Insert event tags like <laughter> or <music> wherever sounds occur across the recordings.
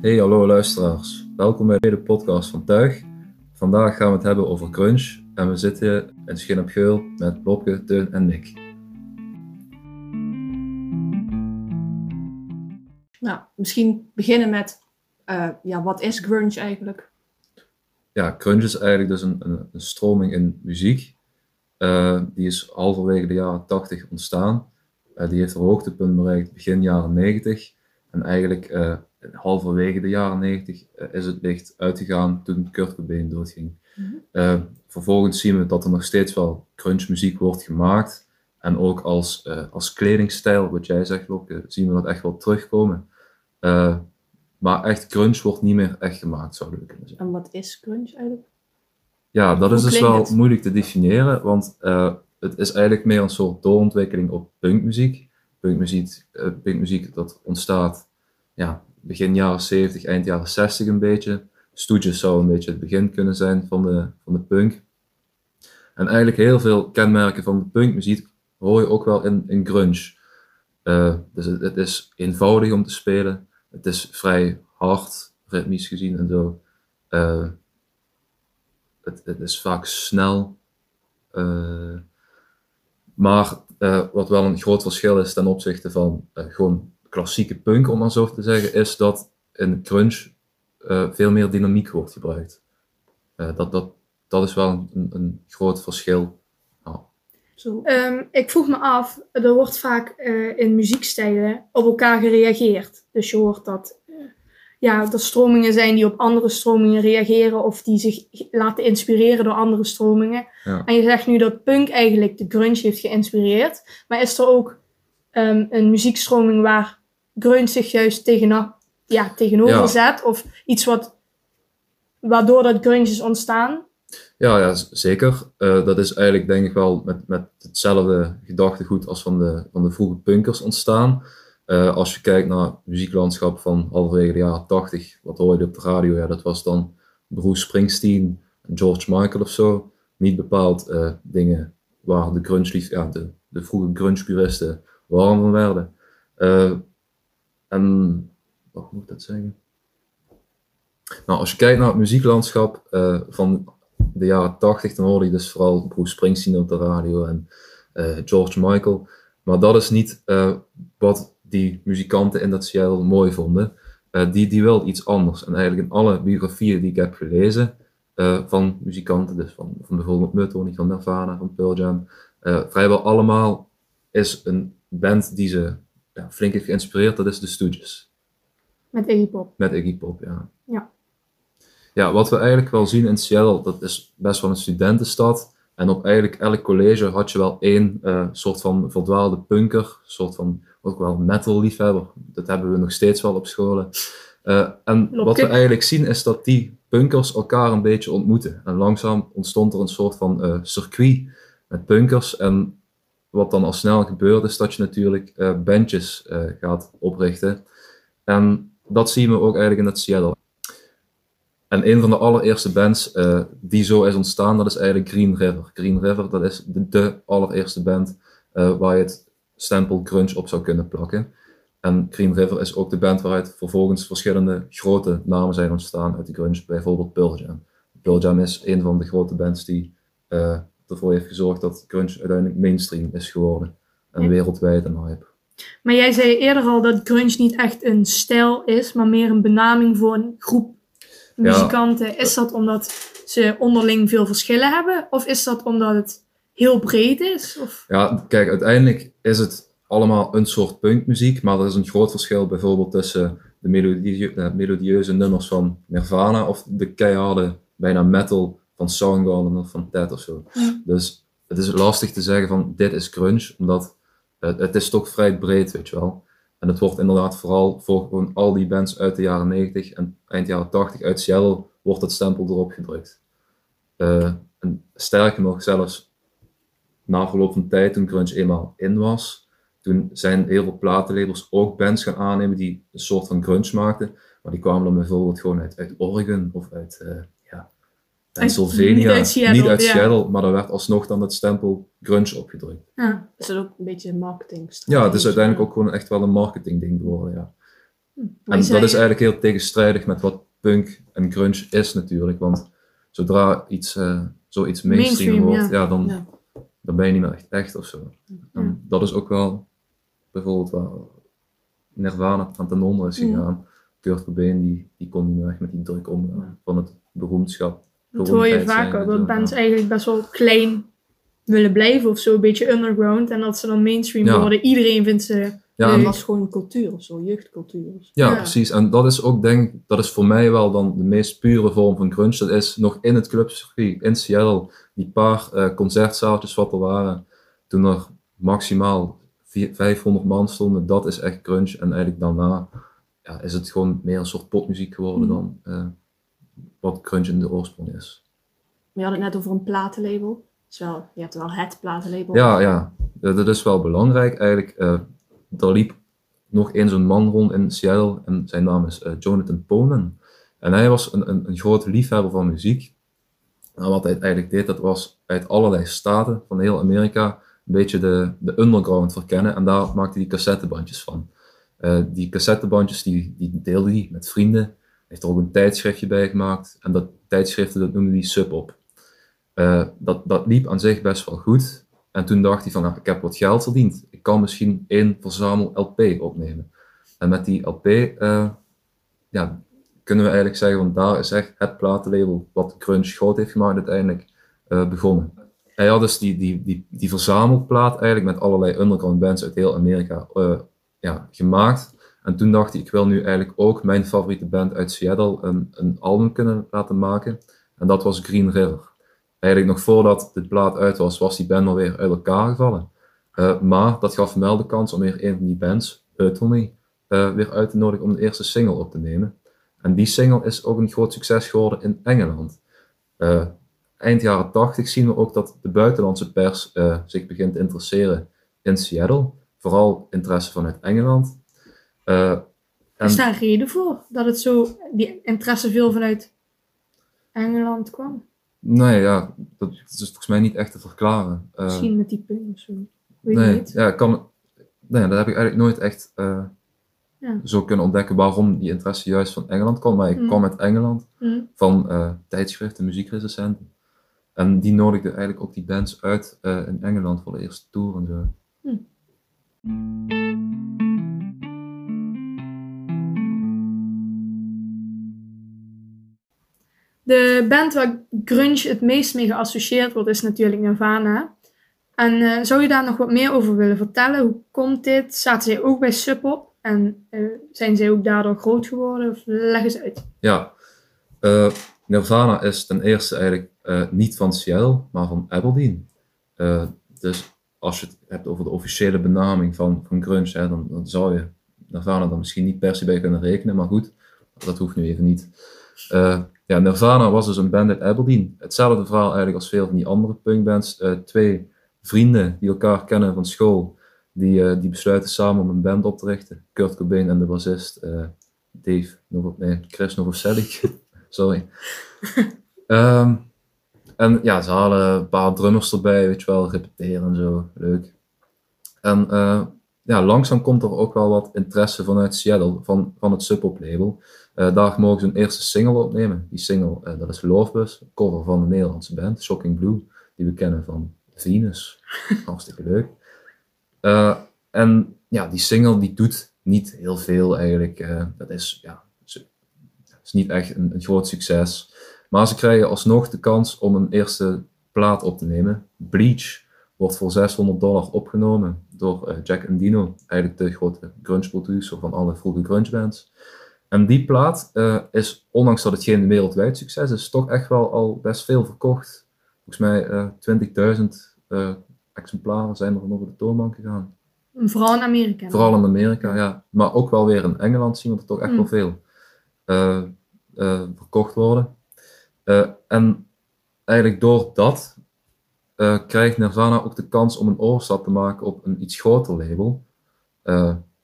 Hey, hallo luisteraars. Welkom bij de podcast van Tuig. Vandaag gaan we het hebben over grunge en we zitten in Schin op Geul met Lopke, Teun en Nick. Nou, misschien beginnen met, eh, ja, wat is grunge eigenlijk? Ja, grunge is eigenlijk dus een, een, een stroming in muziek. Uh, die is halverwege de jaren 80 ontstaan. Uh, die heeft een hoogtepunt bereikt begin jaren 90. En eigenlijk halverwege de jaren 90 uh, is het licht uitgegaan toen Kurt Cobain doodging. Mm -hmm. vervolgens zien we dat er nog steeds wel grunge muziek wordt gemaakt. En ook als, uh, als kledingstijl, wat jij zegt, zien we dat echt wel terugkomen. maar echt grunge wordt niet meer echt gemaakt, zouden we kunnen zeggen. En wat is grunge eigenlijk? Ja, dat is dus wel het? moeilijk te definiëren, want het is eigenlijk meer een soort doorontwikkeling op punkmuziek. Punkmuziek, punkmuziek dat ontstaat ja, begin jaren 70, eind jaren 60 een beetje. Stooges zou een beetje het begin kunnen zijn van de, van de punk. En eigenlijk heel veel kenmerken van de punkmuziek hoor je ook wel in, in grunge. Uh, dus het, is eenvoudig om te spelen. Het is vrij hard, ritmisch gezien en zo. Uh, het, het, is vaak snel. Uh, maar wat wel een groot verschil is ten opzichte van gewoon klassieke punk, om maar zo te zeggen, is dat in grunge uh, veel meer dynamiek wordt gebruikt. Uh, dat, dat, dat is wel een, een groot verschil. Oh. Um, ik vroeg me af, er wordt vaak uh, in muziekstijlen op elkaar gereageerd. Dus je hoort dat ja, er stromingen zijn die op andere stromingen reageren of die zich laten inspireren door andere stromingen. Ja. En je zegt nu dat punk eigenlijk de grunge heeft geïnspireerd. Maar is er ook um, een muziekstroming waar grunge zich juist tegen, ja, tegenover ja. zet? Of iets wat, waardoor dat grunge is ontstaan? Ja, ja zeker. Uh, dat is eigenlijk denk ik wel met, met hetzelfde gedachtegoed als van de, van de vroege punkers ontstaan. Uh, als je kijkt naar het muzieklandschap van halverwege de jaren 80, wat hoor je op de radio? Ja, dat was dan Bruce Springsteen, George Michael of zo. Niet bepaald uh, dingen waar de grunge, ja, de, de vroege grunge puristen warm van werden. En wat moet ik dat zeggen? Nou, als je kijkt naar het muzieklandschap uh, van de jaren 80, dan hoorde je dus vooral Bruce Springsteen op de radio en uh, George Michael. Maar dat is niet uh, wat die muzikanten in dat Seattle mooi vonden. die, die wil iets anders. En eigenlijk in alle biografieën die ik heb gelezen van muzikanten, dus van, van bijvoorbeeld Mudhoney, van Nirvana, van Pearl Jam, vrijwel allemaal is een band die ze ja, flink heeft geïnspireerd, dat is de Stooges. Met Iggy Pop. Met Iggy Pop, ja. Ja. Ja, wat we eigenlijk wel zien in Seattle, dat is best wel een studentenstad. En op eigenlijk elk college had je wel één uh, soort van verdwaalde punker, een soort van ook wel metal liefhebber. Dat hebben we nog steeds wel op scholen. Uh, en wat we eigenlijk zien is dat die punkers elkaar een beetje ontmoeten. En langzaam ontstond er een soort van uh, circuit met punkers. En wat dan al snel gebeurt, is dat je natuurlijk uh, bandjes uh, gaat oprichten. En dat zien we ook eigenlijk in het Seattle. En een van de allereerste bands uh, die zo is ontstaan, dat is eigenlijk Green River. Green River, dat is de, de allereerste band waar je het stempel grunge op zou kunnen plakken. En Green River is ook de band waaruit vervolgens verschillende grote namen zijn ontstaan uit de grunge, bijvoorbeeld Pearl Jam. Pearl Jam is een van de grote bands die ervoor heeft gezorgd dat grunge uiteindelijk mainstream is geworden. En ja. wereldwijd een hype. Maar jij zei eerder al dat grunge niet echt een stijl is, maar meer een benaming voor een groep muzikanten. Ja. Is dat omdat ze onderling veel verschillen hebben? Of is dat omdat het heel breed is? Of? Ja, kijk, uiteindelijk is het allemaal een soort punkmuziek, maar er is een groot verschil bijvoorbeeld tussen de melodie melodieuze nummers van Nirvana of de keiharde, bijna metal van Soundgarden of van Ted of zo. Ja. Dus het is lastig te zeggen van dit is grunge, omdat het, het, is toch vrij breed, weet je wel. En het wordt inderdaad vooral voor gewoon al die bands uit de jaren 90 en eind jaren 80 uit Seattle wordt het stempel erop gedrukt. Uh, en sterker nog, zelfs na verloop van tijd, toen grunge eenmaal in was, toen zijn heel veel platenlabels ook bands gaan aannemen die een soort van grunge maakten. Maar die kwamen dan bijvoorbeeld gewoon uit, uit Oregon of uit, uh, Pennsylvania, niet uit Seattle, niet uit Seattle ja. maar daar werd alsnog dan het stempel grunge opgedrukt. Ja. Is dat ook een beetje een marketing? Ja, het is uiteindelijk ook gewoon echt wel een marketing ding geworden, ja. Maar En dat is eigenlijk heel tegenstrijdig met wat punk en grunge is natuurlijk. Want zodra iets, eh, zoiets mainstream, Mainstream, wordt, ja. dan, Ja. dan ben je niet meer echt echt of zo. En dat is ook wel bijvoorbeeld waar Nirvana aan ten onder is gegaan. Kurt Cobain die, die kon niet meer echt met die druk omgaan van het beroemdschap. Dat hoor je vaker, dat bands ja. eigenlijk best wel klein willen blijven of zo, een beetje underground. En dat ze dan mainstream Ja. worden. Iedereen vindt ze Ja, Het en- was gewoon cultuur of zo, jeugdcultuur. Ja, Ja. precies. En dat is ook, denk ik, dat is voor mij wel dan de meest pure vorm van grunge. Dat is nog in het clubcircuit in Seattle, die paar eh, concertzaaltjes wat er waren, toen er maximaal vier- 500 man stonden, dat is echt grunge. En eigenlijk daarna ja, is het gewoon meer een soort popmuziek geworden Mhm. dan eh, wat grunge in de oorsprong is. We hadden het net over een platenlabel. Dus wel, je hebt wel het platenlabel. Ja, ja, dat is wel belangrijk eigenlijk. Eh er liep nog één zo'n man rond in Seattle en zijn naam is eh, Jonathan Ponen. En hij was een, een, een grote liefhebber van muziek. En wat hij eigenlijk deed, dat was uit allerlei staten van heel Amerika een beetje de, de underground verkennen. En daar maakte hij cassettebandjes van. Eh, die cassettebandjes die, die deelde hij met vrienden. Heeft er ook een tijdschriftje bij gemaakt. En dat tijdschrift dat noemde hij Sub op. Eh, dat, dat liep aan zich best wel goed. En toen dacht hij van, ik heb wat geld verdiend. Ik kan misschien één verzamel LP opnemen. En met die LP eh, ja, kunnen we eigenlijk zeggen, van daar is echt het platenlabel wat grunge groot heeft gemaakt uiteindelijk eh, begonnen. Hij had dus die, die, die, die verzamelplaat eigenlijk met allerlei underground bands uit heel Amerika ja, gemaakt. En toen dacht hij, ik wil nu eigenlijk ook mijn favoriete band uit Seattle een, een album kunnen laten maken. En dat was Green River. Eigenlijk nog voordat dit plaat uit was, was die band alweer uit elkaar gevallen. Eh, maar dat gaf wel de kans om weer een van die bands, Utterly, eh weer uit te nodigen om de eerste single op te nemen. En die single is ook een groot succes geworden in Engeland. Eh, eind jaren 80 zien we ook dat de buitenlandse pers eh, zich begint te interesseren in Seattle. Vooral interesse vanuit Engeland. En- Is daar een reden voor? Dat het zo, die interesse veel vanuit Engeland kwam? nee, ja, dat is volgens mij niet echt te verklaren. Eh, Misschien met die punk of zo. Weet nee, niet. ja, kan, nee, dat heb ik eigenlijk nooit echt eh, Ja. zo kunnen ontdekken waarom die interesse juist van Engeland kwam. Maar ik Mm. kwam uit Engeland Hm. van eh, tijdschriften, muziekrecensenten. En die nodigde eigenlijk ook die bands uit in Engeland voor de eerste tour en zo. De band waar grunge het meest mee geassocieerd wordt is natuurlijk Nirvana. En eh, zou je daar nog wat meer over willen vertellen? Hoe komt dit? Zaten zij ook bij Sub op? En eh, zijn zij ook daardoor groot geworden? Of leg eens uit. Ja, eh, Nirvana is ten eerste eigenlijk niet van Seattle, maar van Aberdeen. Dus als je het hebt over de officiële benaming van, van grunge, hè, dan, dan zou je Nirvana dan misschien niet per se bij kunnen rekenen, maar goed, dat hoeft nu even niet. Eh, ja, Nirvana was dus een band uit Aberdeen. Hetzelfde verhaal eigenlijk als veel van die andere punkbands. Eh, twee vrienden die elkaar kennen van school, die, eh, die besluiten samen om een band op te richten. Kurt Cobain en de bassist Dave, nog, nee, Chris Novoselic, <laughs> sorry. <laughs> Ehm, en ja, ze halen een paar drummers erbij, weet je wel, repeteren en zo, leuk. En ja, langzaam komt er ook wel wat interesse vanuit Seattle, van, van het Sub Pop label. Eh, daar mogen ze een eerste single opnemen. Die single, eh, dat is Lovebus, een cover van de Nederlandse band, Shocking Blue, die we kennen van Venus. <laughs> Hartstikke leuk. Eh, en ja, die single die doet niet heel veel eigenlijk. Dat is, ja, ze- is niet echt een, een groot succes. Maar ze krijgen alsnog de kans om een eerste plaat op te nemen. Bleach wordt voor 600 dollar opgenomen door Jack Endino, eigenlijk de grote grunge producer van alle vroege grunge bands. En die plaat eh, is, ondanks dat het geen wereldwijd succes is, toch echt wel al best veel verkocht. Volgens mij eh 20.000 eh, exemplaren zijn er van over de toonbank gegaan. Vooral in Amerika. Vooral in Amerika, ja. Maar ook wel weer in Engeland zien we er toch echt Mm. wel veel eh, eh, verkocht worden. En eigenlijk door dat krijgt Nirvana ook de kans om een overstap te maken op een iets groter label.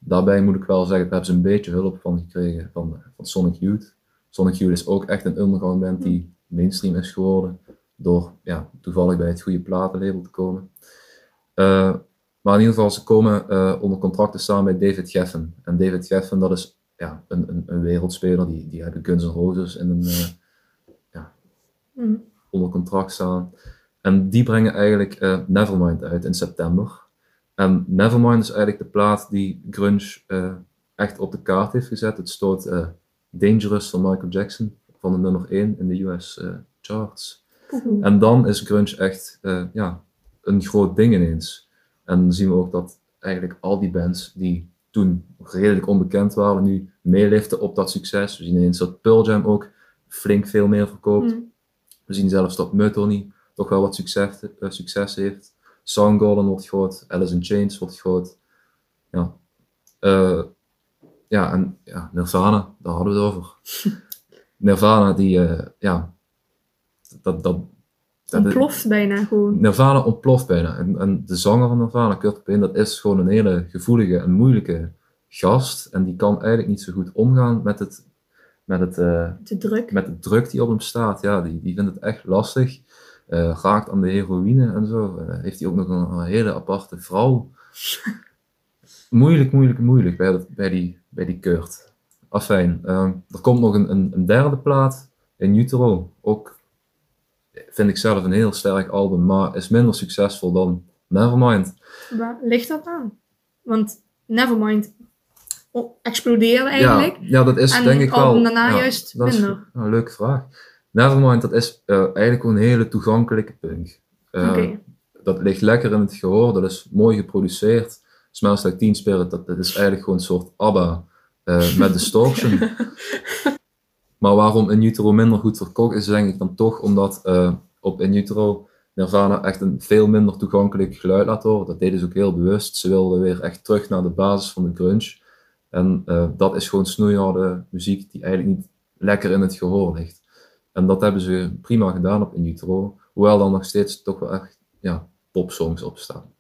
Daarbij moet ik wel zeggen, daar hebben ze een beetje hulp van gekregen van, van Sonic Youth. Sonic Youth is ook echt een underground band die mainstream is geworden door ja, toevallig bij het goede platenlabel te komen. Eh, maar in ieder geval, ze komen eh, onder contract te staan bij David Geffen. En David Geffen, dat is ja, een, een, een wereldspeler, die, die hebben Guns N' Roses in een, eh, Mhm. onder contract staan. En die brengen eigenlijk Nevermind uit in september. En Nevermind is eigenlijk de plaat die grunge eh, echt op de kaart heeft gezet. Het stoot eh, Dangerous van Michael Jackson van de nummer 1 in de US eh, charts. En dan is grunge echt ja, een groot ding ineens. En dan zien we ook dat eigenlijk al die bands die toen redelijk onbekend waren, nu meeliften op dat succes. We zien ineens dat Pearl Jam ook flink veel meer verkoopt. Mhm. We zien zelfs dat Mutony toch wel wat succes, succes heeft. Soundgarden wordt groot, Alice in Chains wordt groot. Ja, Eh, ja en ja, Nirvana, daar hadden we het over. <laughs> Nirvana, die, eh, ja, dat, dat, dat, Ontploft bijna gewoon. Nirvana ontploft bijna. En, en de zanger van Nirvana, Kurt Cobain, dat is gewoon een hele gevoelige en moeilijke gast. En die kan eigenlijk niet zo goed omgaan met het, met het, eh, Te druk. met de druk die op hem staat. Ja, die, die vindt het echt lastig. Eh, raakt aan de heroïne en zo. Eh, heeft hij ook nog een, een hele aparte vrouw. <laughs> moeilijk, moeilijk, moeilijk bij, bij, die, bij die Kurt. Afijn. ehm, er komt nog een, een, een derde plaat in Utero. Ook vind ik zelf een heel sterk album, maar is minder succesvol dan Nevermind. Waar ligt dat aan? Want Nevermind explodeerde eigenlijk. Ja, ja dat is En denk ik wel. album daarna ja, juist dat is minder. een leuke vraag. Nevermind, dat is eh, eigenlijk gewoon een hele toegankelijke punk. Eh. Dat ligt lekker in het gehoor, dat is mooi geproduceerd. Smells Like Teen Spirit, dat, dat is eigenlijk gewoon een soort ABBA eh, met <laughs> distortion. maar waarom In Utero minder goed verkocht is, denk ik dan toch omdat op In Utero Nirvana echt een veel minder toegankelijk geluid laat horen. Dat deden ze ook heel bewust. Ze wilden weer echt terug naar de basis van de grunge. En dat is gewoon snoeiharde muziek die eigenlijk niet lekker in het gehoor ligt. En dat hebben ze prima gedaan op In Utero. Hoewel dan nog steeds toch wel echt ja, popsongs op staan.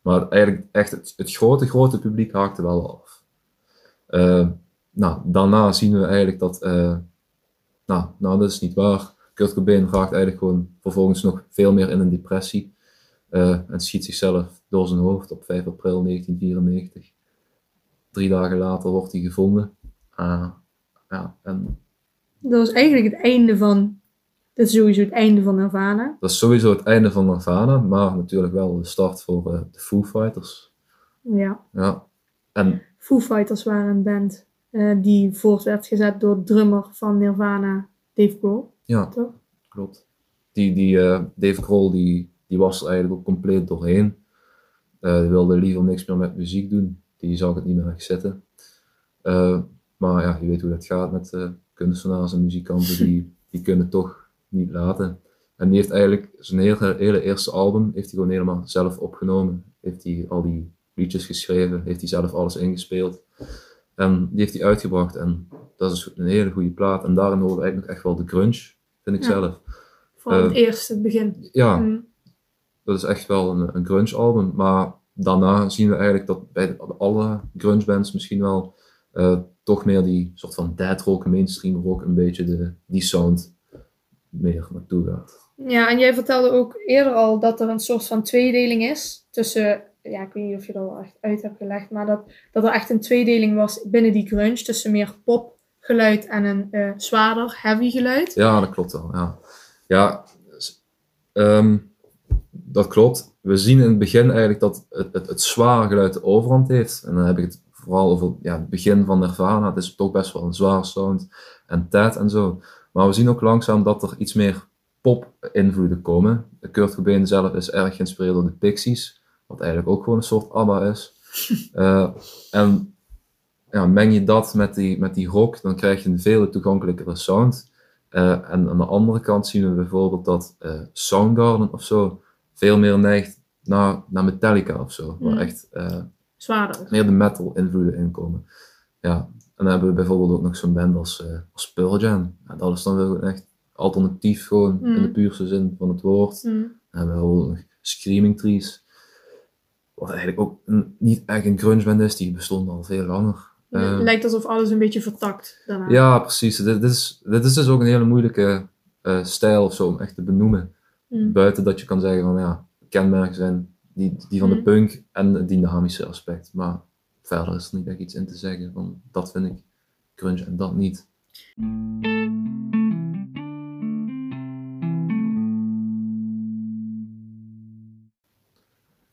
Maar eigenlijk echt het, het grote, grote publiek haakte wel af. Eh, nou, daarna zien we eigenlijk dat... eh, nou, nou, dat is niet waar. Kurt Cobain raakt eigenlijk gewoon vervolgens nog veel meer in een depressie. eh, en schiet zichzelf door zijn hoofd op 5 april 1994. Drie dagen later wordt hij gevonden. Ah, ja, en Dat was eigenlijk het einde van... Dat is sowieso het einde van Nirvana. dat is sowieso het einde van Nirvana, maar natuurlijk wel de start voor eh, de Foo Fighters. Ja. Ja. En Foo Fighters waren een band eh, die voort werd gezet door drummer van Nirvana, Dave Grohl. ja, Toch? klopt. Die, die eh, Dave Grohl, die, die was er eigenlijk ook compleet doorheen. Die wilde liever niks meer met muziek doen. Die zag het niet meer echt zitten. Maar ja, je weet hoe dat gaat met kunstenaars en muzikanten. Die, die kunnen toch niet laten. En die heeft eigenlijk zijn hele, hele eerste album heeft hij gewoon helemaal zelf opgenomen. Heeft hij al die liedjes geschreven, heeft hij zelf alles ingespeeld. En die heeft hij uitgebracht en dat is een hele goede plaat. En daarin horen we eigenlijk echt wel de grunge, vind ik Ja. zelf. Eh, het eerste, het begin. Ja, Mm. dat is echt wel een, een grunge album. Maar daarna zien we eigenlijk dat bij de- alle grunge bands misschien wel eh, toch meer die soort van dead rock, mainstream rock, een beetje de, die sound meer naartoe gaat. Ja, en jij vertelde ook eerder al dat er een soort van tweedeling is tussen, ja, ik weet niet of je dat al echt uit hebt gelegd, maar dat, dat er echt een tweedeling was binnen die grunge tussen meer popgeluid en een eh, zwaarder, heavy geluid. Ja, dat klopt wel. Ja, ja ehm, dat klopt. We zien in het begin eigenlijk dat het, het, het zware geluid de overhand heeft. En dan heb ik het vooral over ja, het begin van Nirvana. Het is toch best wel een zware sound. En Ted en zo. Maar we zien ook langzaam dat er iets meer pop-invloeden komen. Kurt Cobain zelf is erg geïnspireerd door de Pixies. Wat eigenlijk ook gewoon een soort ABBA is. <laughs> Eh, en ja, meng je dat met die, met die rock, dan krijg je een veel toegankelijkere sound. Eh, en aan de andere kant zien we bijvoorbeeld dat eh, Soundgarden of zo veel meer neigt naar, naar Metallica of zo. Waar Mm. echt Zwaarder. meer de metal invloeden in komen. Ja, en dan hebben we bijvoorbeeld ook nog zo'n band als, eh als Pearl Jam. Ja, dat is dan wel echt alternatief gewoon in Mm. de puurste zin van het woord. Mm. Dan hebben we bijvoorbeeld nog Screaming Trees. Wat eigenlijk ook een, niet echt een grunge band is, die bestond al veel langer. Eh, Het lijkt alsof alles een beetje vertakt daarna. ja, precies. Dit, dit, is, dit is dus ook een hele moeilijke eh, stijl of zo om echt te benoemen. Mm. Buiten dat je kan zeggen van ja, kenmerken zijn die, die van de Mm. punk en het dynamische aspect. Maar verder is er niet echt iets in te zeggen van dat vind ik grunge en dat niet.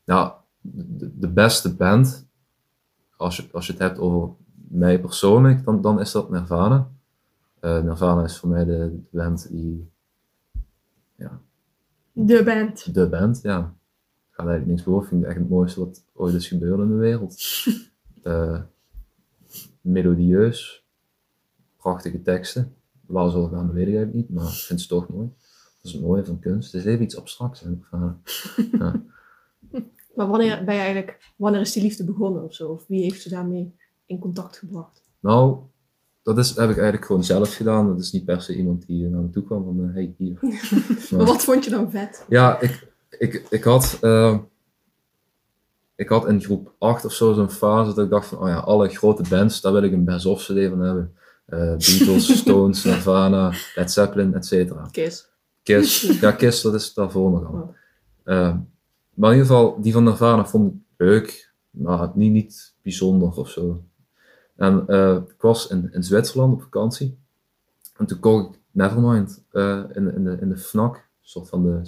Ja, de, de beste band, als je, als je het hebt over mij persoonlijk, dan, dan is dat Nirvana. Eh, Nirvana is voor mij de, de band die, ja, De band. de band, ja. Ik ga er eigenlijk niks boven. Ik vind het echt het mooiste wat ooit is gebeurd in de wereld. <laughs> Eh, melodieus, prachtige teksten. Waar ze gaan, weet ik eigenlijk niet, maar ik vind ze toch mooi. Dat is het mooie van kunst. Het is even iets abstracts. Van, <laughs> ja. Maar wanneer ben je eigenlijk, wanneer is die liefde begonnen of zo? Of wie heeft je daarmee in contact gebracht? Nou, dat is, heb ik eigenlijk gewoon zelf gedaan. Dat is niet per se iemand die naar me toe kwam van, eh, hey, hier. <laughs> Maar wat vond je dan vet? Ja, ik, ik, ik, had, eh, ik had in groep 8 of zo zo'n fase dat ik dacht van, oh ja, alle grote bands, daar wil ik een best of CD van hebben. Eh, Beatles, <laughs> Stones, Nirvana, Led Zeppelin, et cetera. Kiss. Kiss, <laughs> ja, Kiss, dat is daarvoor nog al. Oh. Eh, maar in ieder geval, die van Nirvana vond ik leuk, maar niet, niet bijzonder of zo. En ik was in, in Zwitserland op vakantie. En toen kocht ik Nevermind in, in, de, in de FNAC, een soort van de,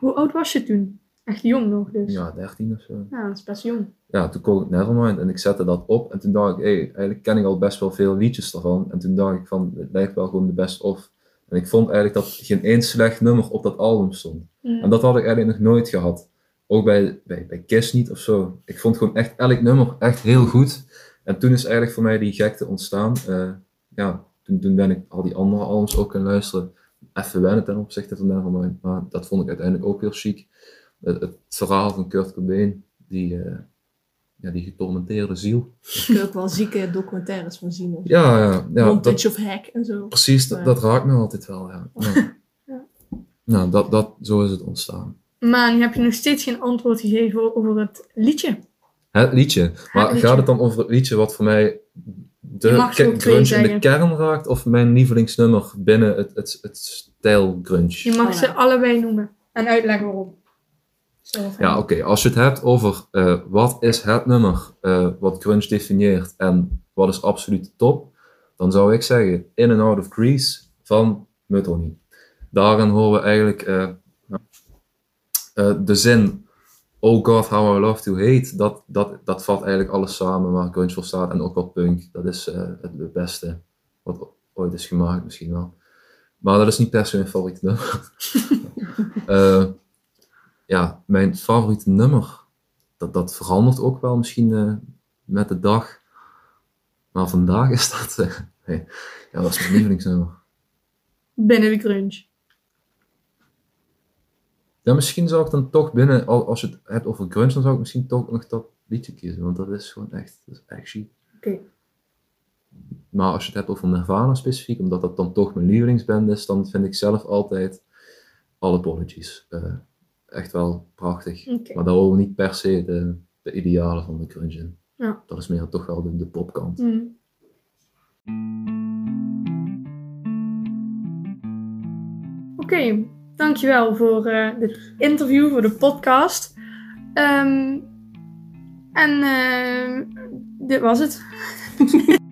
Hoe oud was je toen? Echt jong nog dus. ja, 13 of zo. Ja, dat is best jong. Ja, toen kocht ik Nevermind en ik zette dat op. En toen dacht ik, hey, eigenlijk ken ik al best wel veel liedjes daarvan. En toen dacht ik van, het lijkt wel gewoon de best of. En ik vond eigenlijk dat geen één slecht nummer op dat album stond. Ja. En dat had ik eigenlijk nog nooit gehad. Ook bij, bij, bij Kiss niet of zo. Ik vond gewoon echt elk nummer echt heel goed. En toen is eigenlijk voor mij die gekte ontstaan. Eh, ja, toen, toen ben ik al die andere albums ook gaan luisteren. Even wennen ten opzichte van Nevermind. Maar dat vond ik uiteindelijk ook heel chic. Het, het verhaal van Kurt Cobain, die, eh, ja, die getormenteerde ziel. Daar kun je ook wel zieke documentaires van zien. of Ja, ja, ja dat, of Hack en zo. precies, dat, raakt me altijd wel. Ja. <laughs> Ja. Ja. Nou, dat, dat, zo is het ontstaan. Maar nu heb je nog steeds geen antwoord gegeven over het liedje. Het liedje. Maar liedje. gaat het dan over het liedje wat voor mij de grunge in de kern raakt? Of mijn lievelingsnummer binnen het, het, het stijl grunge? Je mag Oh, ze allebei noemen. En uitleggen waarom. Ja, oké. Als je het hebt over eh, wat is het nummer eh, wat grunge definieert en wat is absoluut top, dan zou ik zeggen In and Out of Greece van Mudhoney. Daarin horen we eigenlijk eh, eh, de zin Oh God, how I love to hate. Dat, dat, dat vat eigenlijk alles samen waar grunge voor staat en ook wat punk. Dat is eh, het, beste wat ooit is gemaakt misschien wel. Maar dat is niet per se mijn favoriete nummer. <laughs> Eh, ja, mijn favoriete nummer, dat, dat verandert ook wel misschien eh, met de dag. Maar vandaag is dat, nee, ja, dat is mijn lievelingsnummer. Binnen de grunge. Ja, misschien zou ik dan toch binnen, al- als je het hebt over grunge, dan zou ik misschien toch nog dat liedje kiezen, want dat is gewoon echt, dat is echt chic. Oké. Maar als je het hebt over Nirvana specifiek, omdat dat dan toch mijn lievelingsband is, dan vind ik zelf altijd All Apologies eh, echt wel prachtig. Oké. Maar daar horen niet per se de, de idealen van de grunge in. Ja. Dat is meer toch wel de, de popkant. Hmm. Oké, dankjewel voor eh dit interview, voor de podcast. Ehm, en eh, dit was het. <laughs>